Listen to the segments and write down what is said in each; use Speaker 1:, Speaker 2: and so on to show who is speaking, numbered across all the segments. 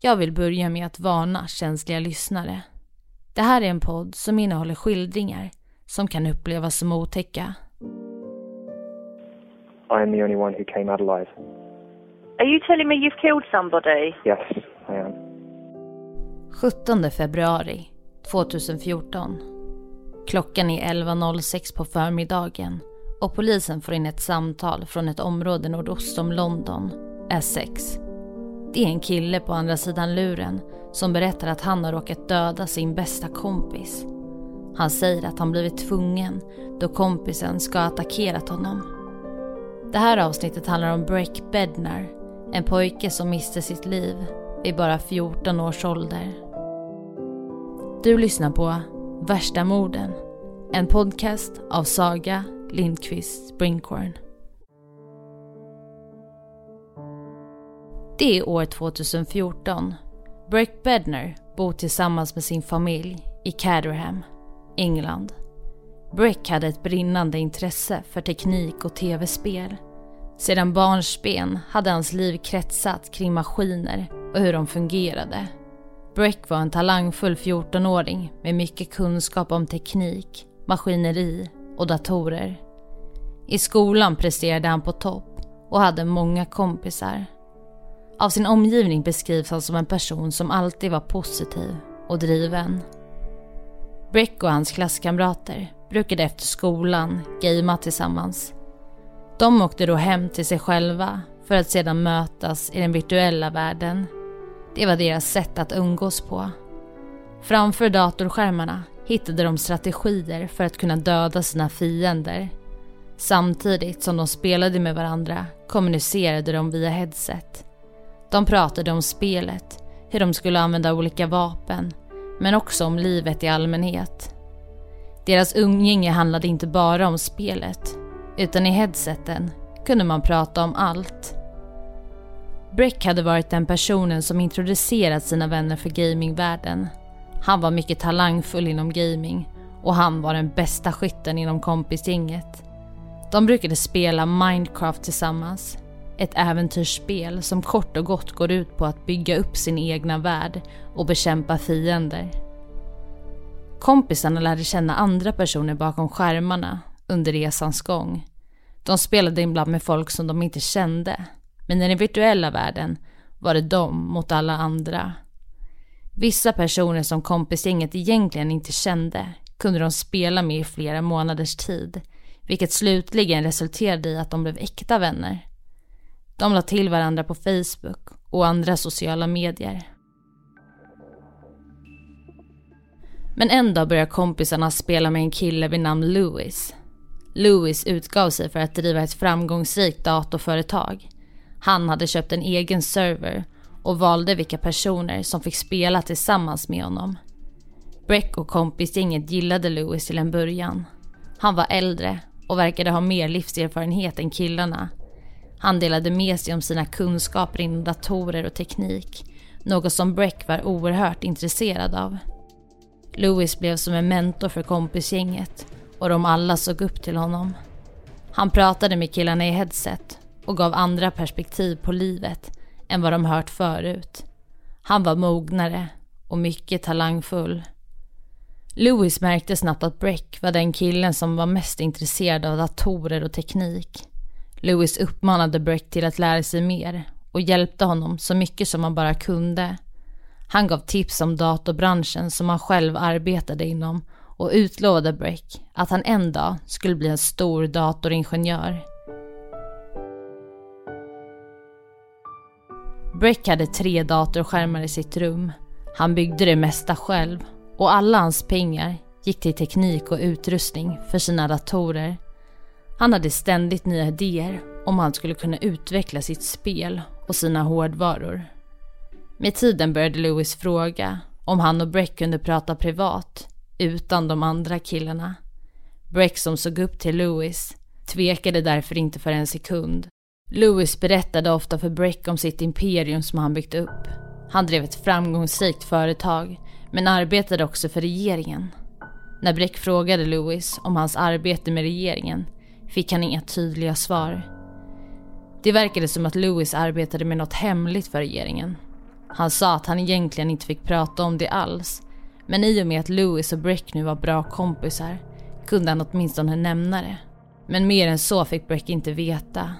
Speaker 1: Jag vill börja med att varna känsliga lyssnare. Det här är en podd som innehåller skildringar som kan upplevas som otäcka.
Speaker 2: I am the only one who came out alive.
Speaker 3: Are you telling me you've killed somebody?
Speaker 2: Yes, I am.
Speaker 1: 17 februari 2014. Klockan är 11.06 på förmiddagen och polisen får in ett samtal från ett område nordost om London, Essex. Det är en kille på andra sidan luren som berättar att han har råkat döda sin bästa kompis. Han säger att han blivit tvungen då kompisen ska ha attackerat honom. Det här avsnittet handlar om Breck Bednar, en pojke som miste sitt liv vid bara 14 års ålder. Du lyssnar på Värsta morden, en podcast av Saga Lindqvist Springhorn. Det är år 2014. Breck Bedner bor tillsammans med sin familj i Caterham, England. Breck hade ett brinnande intresse för teknik och tv-spel. Sedan barnsben hade hans liv kretsat kring maskiner och hur de fungerade. Breck var en talangfull 14-åring med mycket kunskap om teknik, maskineri och datorer. I skolan presterade han på topp och hade många kompisar. Av sin omgivning beskrivs han som en person som alltid var positiv och driven. Breck och hans klasskamrater brukade efter skolan gamea tillsammans. De åkte då hem till sig själva för att sedan mötas i den virtuella världen. Det var deras sätt att umgås på. Framför datorskärmarna hittade de strategier för att kunna döda sina fiender. Samtidigt som de spelade med varandra kommunicerade de via headset. De pratade om spelet, hur de skulle använda olika vapen, men också om livet i allmänhet. Deras umgänge handlade inte bara om spelet, utan i headseten kunde man prata om allt. Breck hade varit den personen som introducerat sina vänner för gamingvärlden. Han var mycket talangfull inom gaming och han var den bästa skytten inom kompisgänget. De brukade spela Minecraft tillsammans. Ett äventyrsspel som kort och gott går ut på att bygga upp sin egna värld och bekämpa fiender. Kompisarna lärde känna andra personer bakom skärmarna under resans gång. De spelade ibland med folk som de inte kände, men i den virtuella världen var det de mot alla andra. Vissa personer som kompisgänget egentligen inte kände kunde de spela med i flera månaders tid, vilket slutligen resulterade i att de blev äkta vänner. De la till varandra på Facebook och andra sociala medier. Men en dag började kompisarna spela med en kille vid namn Louis. Louis utgav sig för att driva ett framgångsrikt datorföretag. Han hade köpt en egen server och valde vilka personer som fick spela tillsammans med honom. Breck och kompisgänget gillade Louis till en början. Han var äldre och verkade ha mer livserfarenhet än killarna. Han delade med sig om sina kunskaper inom datorer och teknik, något som Breck var oerhört intresserad av. Louis blev som en mentor för kompisgänget och de alla såg upp till honom. Han pratade med killarna i headset och gav andra perspektiv på livet än vad de hört förut. Han var mognare och mycket talangfull. Louis märkte snabbt att Breck var den killen som var mest intresserad av datorer och teknik. Lewis uppmanade Breck till att lära sig mer och hjälpte honom så mycket som han bara kunde. Han gav tips om datorbranschen som han själv arbetade inom och utlovade Breck att han en dag skulle bli en stor datoringenjör. Breck hade tre datorskärmar i sitt rum. Han byggde det mesta själv och alla hans pengar gick till teknik och utrustning för sina datorer. Han hade ständigt nya idéer om han skulle kunna utveckla sitt spel och sina hårdvaror. Med tiden började Lewis fråga om han och Breck kunde prata privat utan de andra killarna. Breck som såg upp till Lewis tvekade därför inte för en sekund. Lewis berättade ofta för Breck om sitt imperium som han byggt upp. Han drev ett framgångsrikt företag men arbetade också för regeringen. När Breck frågade Lewis om hans arbete med regeringen fick han inga tydliga svar. Det verkade som att Lewis arbetade med något hemligt för regeringen. Han sa att han egentligen inte fick prata om det alls. Men i och med att Lewis och Breck nu var bra kompisar kunde han åtminstone nämna det. Men mer än så fick Breck inte veta.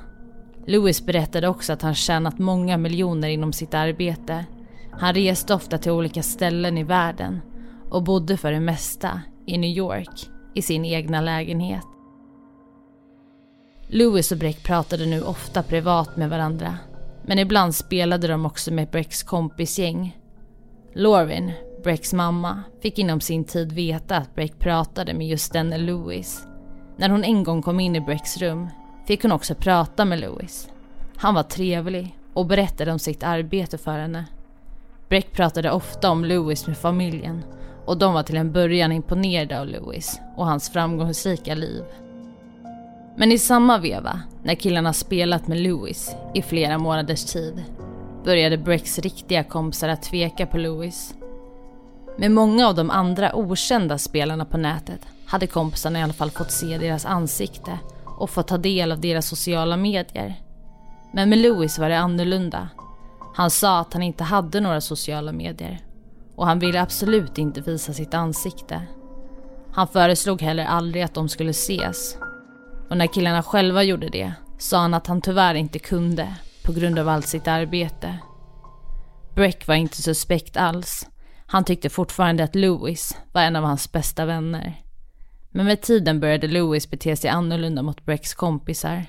Speaker 1: Lewis berättade också att han tjänat många miljoner inom sitt arbete. Han reste ofta till olika ställen i världen och bodde för det mesta i New York i sin egna lägenhet. Louis och Breck pratade nu ofta privat med varandra men ibland spelade de också med Brecks kompisgäng. Lauren, Brecks mamma, fick inom sin tid veta att Breck pratade med just denne Louis. När hon en gång kom in i Brecks rum fick hon också prata med Louis. Han var trevlig och berättade om sitt arbete för henne. Breck pratade ofta om Louis med familjen och de var till en början imponerade av Louis och hans framgångsrika liv. Men i samma veva, när killarna spelat med Louis i flera månaders tid, började Brecks riktiga kompisar att tveka på Louis. Med många av de andra okända spelarna på nätet hade kompisarna i alla fall fått se deras ansikte och fått ta del av deras sociala medier. Men med Louis var det annorlunda. Han sa att han inte hade några sociala medier och han ville absolut inte visa sitt ansikte. Han föreslog heller aldrig att de skulle ses. Och när killarna själva gjorde det sa han att han tyvärr inte kunde på grund av allt sitt arbete. Breck var inte suspekt alls. Han tyckte fortfarande att Louis var en av hans bästa vänner. Men med tiden började Louis bete sig annorlunda mot Brecks kompisar.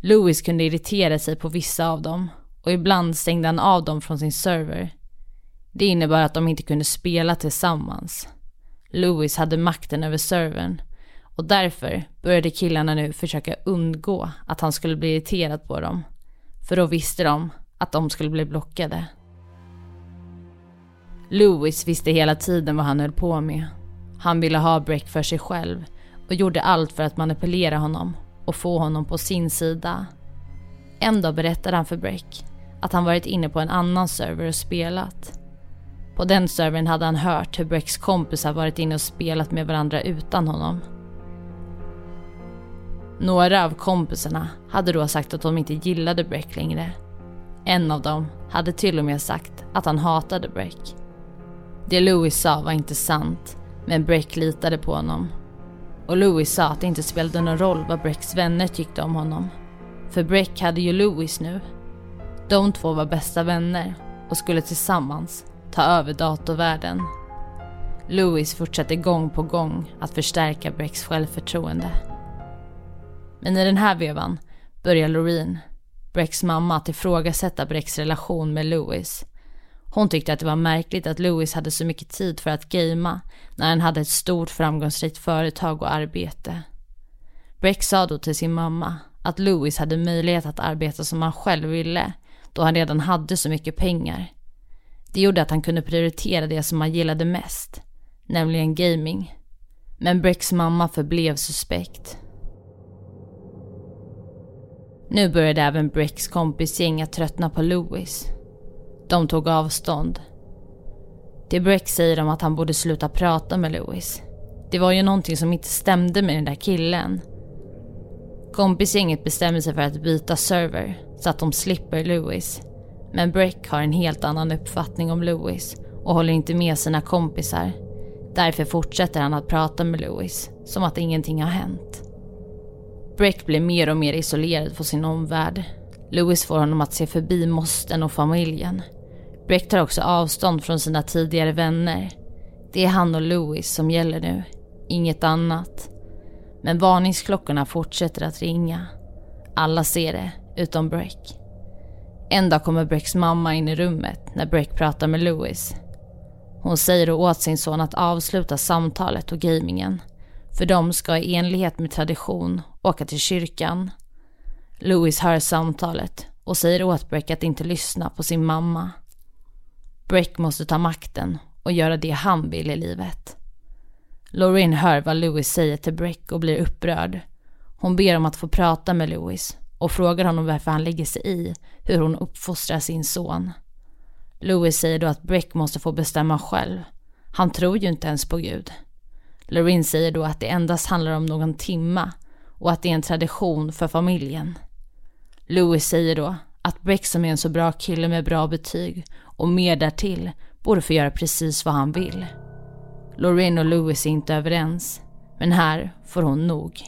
Speaker 1: Louis kunde irritera sig på vissa av dem och ibland stängde han av dem från sin server. Det innebar att de inte kunde spela tillsammans. Louis hade makten över servern och därför började killarna nu försöka undgå att han skulle bli irriterad på dem. För då visste de att de skulle bli blockade. Louis visste hela tiden vad han höll på med. Han ville ha Breck för sig själv och gjorde allt för att manipulera honom och få honom på sin sida. En dag berättade han för Breck att han varit inne på en annan server och spelat. På den servern hade han hört hur Brecks kompisar varit inne och spelat med varandra utan honom. Några av kompisarna hade då sagt att de inte gillade Breck längre. En av dem hade till och med sagt att han hatade Breck. Det Louis sa var inte sant, men Breck litade på honom. Och Louis sa att det inte spelade någon roll vad Brecks vänner tyckte om honom. För Breck hade ju Louis nu. De två var bästa vänner och skulle tillsammans ta över datorvärlden. Louis fortsatte gång på gång att förstärka Brecks självförtroende. Men i den här vevan börjar Loreen, Brecks mamma, att ifrågasätta Brecks relation med Louis. Hon tyckte att det var märkligt att Louis hade så mycket tid för att gamea när han hade ett stort framgångsrikt företag och arbete. Breck sa då till sin mamma att Louis hade möjlighet att arbeta som han själv ville då han redan hade så mycket pengar. Det gjorde att han kunde prioritera det som han gillade mest, nämligen gaming. Men Brecks mamma förblev suspekt. Nu började även Brecks kompisgäng att tröttna på Louis. De tog avstånd. Till Breck säger de att han borde sluta prata med Louis. Det var ju någonting som inte stämde med den där killen. Kompisgänget bestämmer sig för att byta server så att de slipper Louis. Men Breck har en helt annan uppfattning om Louis och håller inte med sina kompisar. Därför fortsätter han att prata med Louis som att ingenting har hänt. Breck blir mer och mer isolerad från sin omvärld. Louis får honom att se förbi mosten och familjen. Breck tar också avstånd från sina tidigare vänner. Det är han och Louis som gäller nu, inget annat. Men varningsklockorna fortsätter att ringa. Alla ser det, utom Breck. En dag kommer Brecks mamma in i rummet när Breck pratar med Louis. Hon säger då åt sin son att avsluta samtalet och gamingen. För de ska i enlighet med tradition åka till kyrkan. Louis hör samtalet och säger åt Breck att inte lyssna på sin mamma. Breck måste ta makten och göra det han vill i livet. Lorraine hör vad Louis säger till Breck och blir upprörd. Hon ber om att få prata med Louis och frågar honom varför han lägger sig i hur hon uppfostrar sin son. Louis säger då att Breck måste få bestämma själv. Han tror ju inte ens på Gud. Lorraine säger då att det endast handlar om någon timma och att det är en tradition för familjen. Louis säger då att Brexham Breck som är en så bra kille med bra betyg och mer därtill borde få göra precis vad han vill. Lorraine och Louis är inte överens, men här får hon nog.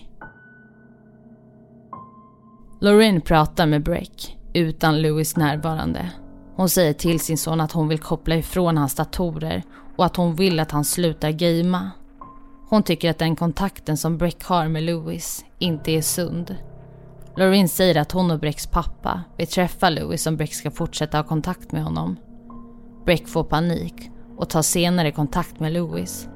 Speaker 1: Lorraine pratar med Breck utan Louis närvarande. Hon säger till sin son att hon vill koppla ifrån hans datorer och att hon vill att han slutar gamea. Hon tycker att den kontakten som Breck har med Louis inte är sund. Lorraine säger att hon och Brecks pappa vill träffa Louis om Breck ska fortsätta ha kontakt med honom. Breck får panik och tar senare kontakt med Louis.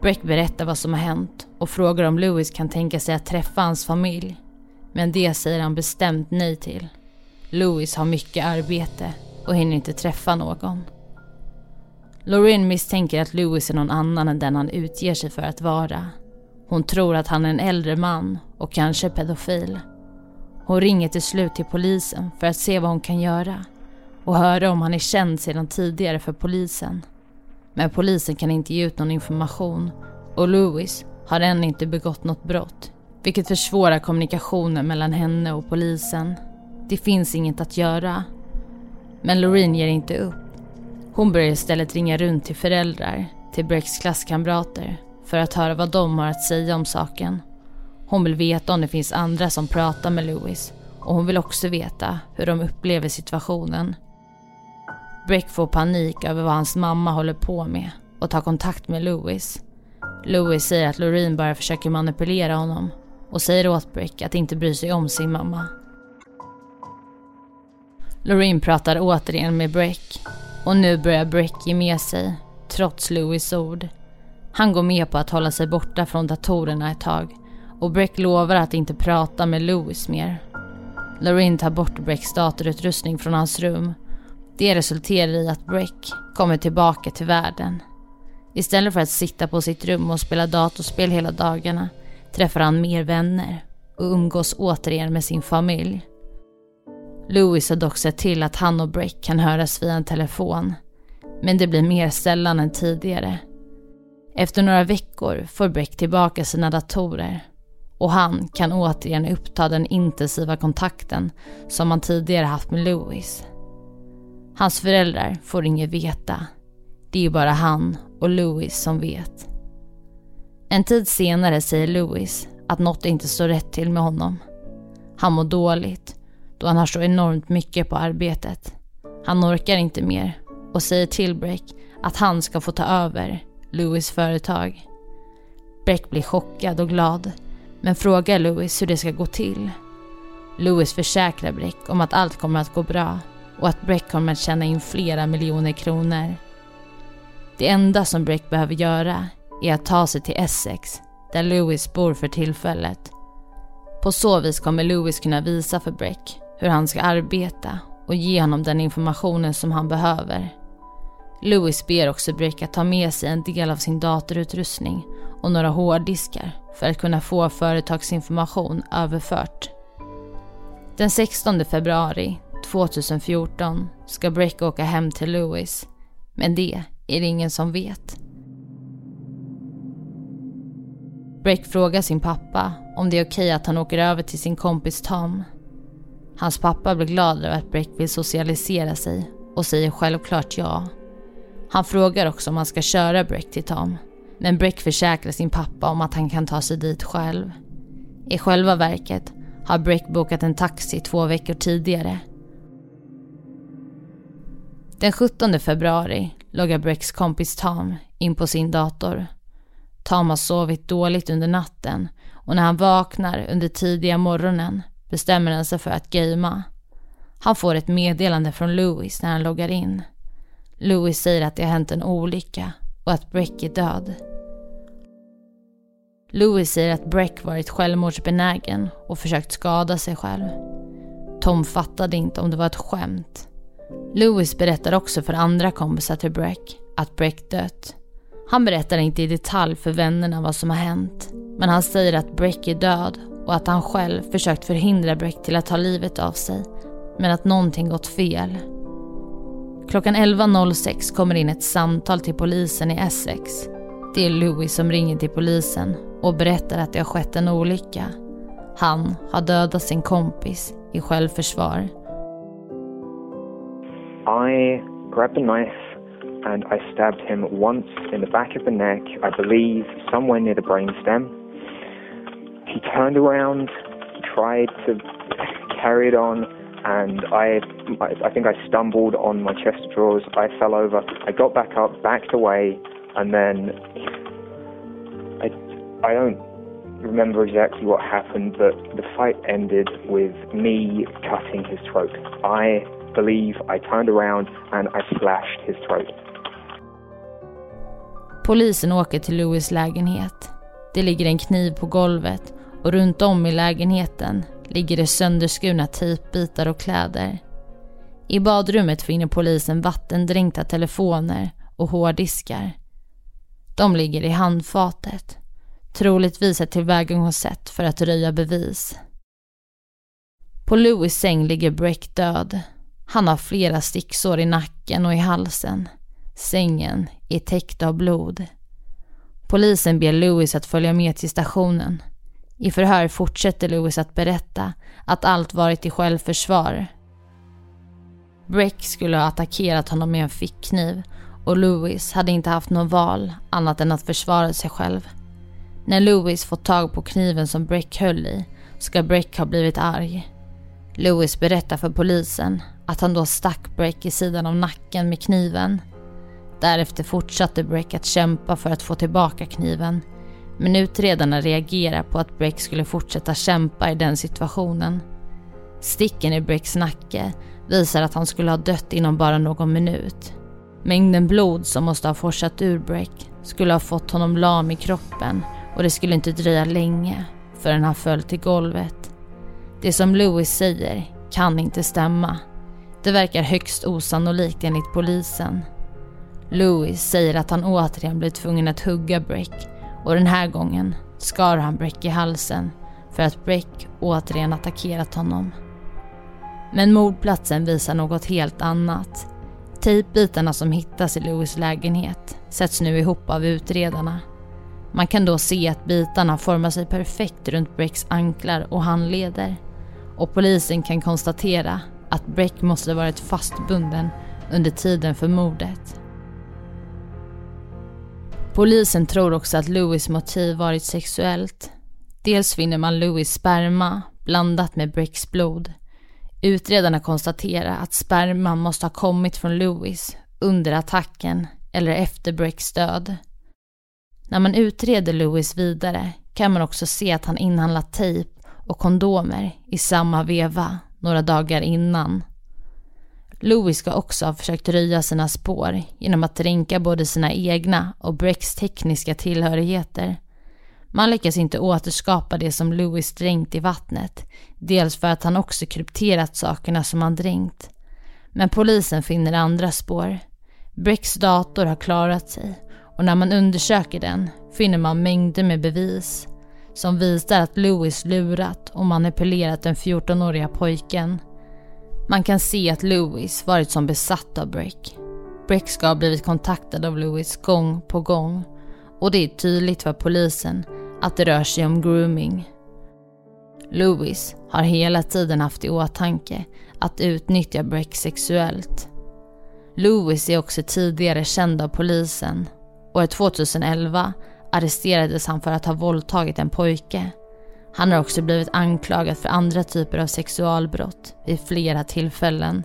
Speaker 1: Breck berättar vad som har hänt och frågar om Louis kan tänka sig att träffa hans familj. Men det säger han bestämt nej till. Louis har mycket arbete och hinner inte träffa någon. Lorraine misstänker att Lewis är någon annan än den han utger sig för att vara. Hon tror att han är en äldre man och kanske pedofil. Hon ringer till slut till polisen för att se vad hon kan göra och höra om han är känd sedan tidigare för polisen. Men polisen kan inte ge ut någon information och Lewis har än inte begått något brott vilket försvårar kommunikationen mellan henne och polisen. Det finns inget att göra. Men Loreen ger inte upp. Hon börjar istället ringa runt till föräldrar, till Brecks klasskamrater för att höra vad de har att säga om saken. Hon vill veta om det finns andra som pratar med Louis och hon vill också veta hur de upplever situationen. Breck får panik över vad hans mamma håller på med och tar kontakt med Louis. Louis säger att Loreen bara försöker manipulera honom och säger åt Breck att inte bry sig om sin mamma. Loreen pratar återigen med Breck och nu börjar Breck ge med sig, trots Louis ord. Han går med på att hålla sig borta från datorerna ett tag och Breck lovar att inte prata med Louis mer. Loreen tar bort Brecks datorutrustning från hans rum. Det resulterar i att Breck kommer tillbaka till världen. Istället för att sitta på sitt rum och spela datorspel hela dagarna träffar han mer vänner och umgås återigen med sin familj. Louis har dock sett till att han och Breck kan höras via en telefon. Men det blir mer sällan än tidigare. Efter några veckor får Breck tillbaka sina datorer och han kan återigen uppta den intensiva kontakten som han tidigare haft med Louis. Hans föräldrar får inget veta. Det är bara han och Louis som vet. En tid senare säger Louis att något inte står rätt till med honom. Han mår dåligt då han har så enormt mycket på arbetet. Han orkar inte mer och säger till Breck att han ska få ta över Louis företag. Breck blir chockad och glad men frågar Louis hur det ska gå till. Louis försäkrar Breck om att allt kommer att gå bra och att Breck kommer att tjäna in flera miljoner kronor. Det enda som Breck behöver göra är att ta sig till Essex, där Louis bor för tillfället. På så vis kommer Louis kunna visa för Breck hur han ska arbeta och ge honom den informationen som han behöver. Louis ber också Breck att ta med sig en del av sin datorutrustning och några hårddiskar för att kunna få företagsinformation överfört. Den 16 februari 2014 ska Breck åka hem till Louis, men det är det ingen som vet. Breck frågar sin pappa om det är okej att han åker över till sin kompis Tom. Hans pappa blir glad över att Breck vill socialisera sig och säger självklart ja. Han frågar också om han ska köra Breck till Tom. Men Breck försäkrar sin pappa om att han kan ta sig dit själv. I själva verket har Breck bokat en taxi två veckor tidigare. Den 17 februari loggar Brecks kompis Tom in på sin dator. Tom har sovit dåligt under natten och när han vaknar under tidiga morgonen bestämmer han sig för att gamea. Han får ett meddelande från Louis när han loggar in. Louis säger att det har hänt en olycka och att Breck är död. Louis säger att Breck varit självmordsbenägen och försökt skada sig själv. Tom fattade inte om det var ett skämt. Louis berättar också för andra kompisar till Breck att Breck dött. Han berättar inte i detalj för vännerna vad som har hänt. Men han säger att Breck är död och att han själv försökt förhindra Breck till att ta livet av sig. Men att någonting gått fel. Klockan 11.06 kommer in ett samtal till polisen i Essex. Det är Louis som ringer till polisen och berättar att det har skett en olycka. Han har dödat sin kompis i självförsvar
Speaker 2: I grabbed a knife and I stabbed him once in the back of the neck, I believe somewhere near the brainstem. He turned around, tried to carry it on, and I, I think I stumbled on my chest of drawers. I fell over. I got back up, backed away, and then I, I don't remember exactly what happened, but the fight ended with me cutting his throat. I believe I turned around and I slashed his throat.
Speaker 1: Polisen åker till Louis lägenhet. Det ligger en kniv på golvet och runt om i lägenheten ligger det sönderskurna tejpbitar och kläder. I badrummet finner polisen vattendränkta telefoner och hårddiskar. De ligger i handfatet. Troligtvis ett tillvägagångssätt för att röja bevis. På Louis säng ligger Breck död. Han har flera sticksår i nacken och i halsen. Sängen är täckt av blod. Polisen ber Louis att följa med till stationen. I förhör fortsätter Louis att berätta att allt varit i självförsvar. Breck skulle ha attackerat honom med en fickkniv och Louis hade inte haft något val annat än att försvara sig själv. När Louis fått tag på kniven som Breck höll i ska Breck ha blivit arg. Louis berättar för polisen att han då stack Breck i sidan av nacken med kniven. Därefter fortsatte Breck att kämpa för att få tillbaka kniven men utredarna reagerar på att Breck skulle fortsätta kämpa i den situationen. Sticken i Brecks nacke visar att han skulle ha dött inom bara någon minut. Mängden blod som måste ha forsat ur Breck skulle ha fått honom lam i kroppen och det skulle inte dröja länge förrän han föll till golvet. Det som Louis säger kan inte stämma. Det verkar högst osannolikt enligt polisen. Louis säger att han återigen blir tvungen att hugga Breck och den här gången skar han Breck i halsen för att Breck återigen attackerat honom. Men mordplatsen visar något helt annat. Tejpbitarna som hittas i Louis lägenhet sätts nu ihop av utredarna. Man kan då se att bitarna formar sig perfekt runt Brecks anklar och handleder. Och polisen kan konstatera att Breck måste varit fastbunden under tiden för mordet. Polisen tror också att Louis motiv varit sexuellt. Dels finner man Louis sperma blandat med Brecks blod. Utredarna konstaterar att sperman måste ha kommit från Louis under attacken eller efter Brecks död. När man utreder Louis vidare kan man också se att han inhandlat tejp och kondomer i samma veva några dagar innan. Louis ska också ha försökt röja sina spår genom att dränka både sina egna och Brecks tekniska tillhörigheter. Man lyckas inte återskapa det som Louis dränkt i vattnet, dels för att han också krypterat sakerna som han dränkt. Men polisen finner andra spår. Brecks dator har klarat sig och när man undersöker den finner man mängder med bevis som visar att Louis lurat och manipulerat den 14-åriga pojken man kan se att Louis varit som besatt av Breck. Breck ska ha blivit kontaktad av Louis gång på gång och det är tydligt för polisen att det rör sig om grooming. Louis har hela tiden haft i åtanke att utnyttja Breck sexuellt. Louis är också tidigare känd av polisen. År 2011 arresterades han för att ha våldtagit en pojke han har också blivit anklagad för andra typer av sexualbrott vid flera tillfällen.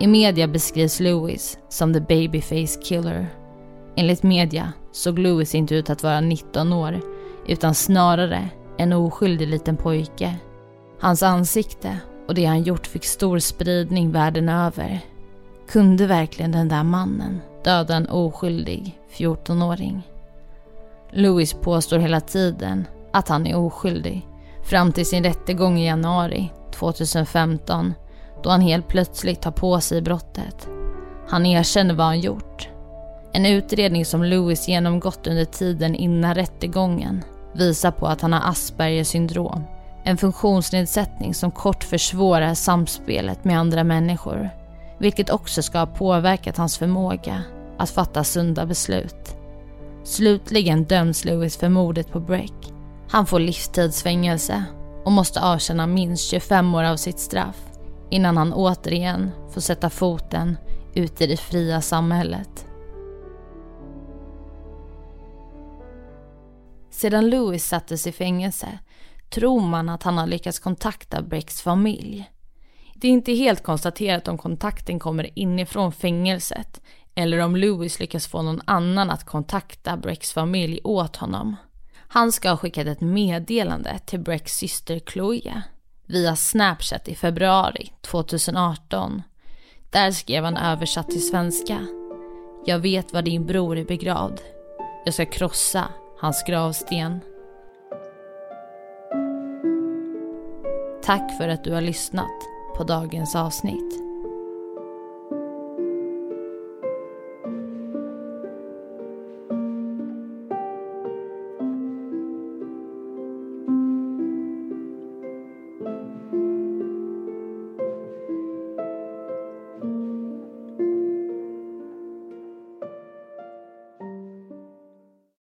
Speaker 1: I media beskrivs Lewis som the babyface killer. Enligt media såg Lewis inte ut att vara 19 år utan snarare en oskyldig liten pojke. Hans ansikte och det han gjort fick stor spridning världen över. Kunde verkligen den där mannen döda en oskyldig 14-åring? Louis påstår hela tiden att han är oskyldig fram till sin rättegång i januari 2015 då han helt plötsligt tar på sig brottet. Han erkänner vad han gjort. En utredning som Lewis genomgått under tiden innan rättegången visar på att han har Aspergers syndrom. En funktionsnedsättning som kort försvårar samspelet med andra människor. Vilket också ska ha påverkat hans förmåga att fatta sunda beslut. Slutligen döms Lewis för mordet på Breck han får livstidsfängelse och måste avtjäna minst 25 år av sitt straff innan han återigen får sätta foten ut i det fria samhället. Sedan Louis sattes i fängelse tror man att han har lyckats kontakta Brecks familj. Det är inte helt konstaterat om kontakten kommer inifrån fängelset eller om Louis lyckas få någon annan att kontakta Brecks familj åt honom. Han ska ha skickat ett meddelande till Brecks syster Chloe via Snapchat i februari 2018. Där skrev han översatt till svenska. Jag vet var din bror är begravd. Jag ska krossa hans gravsten. Tack för att du har lyssnat på dagens avsnitt.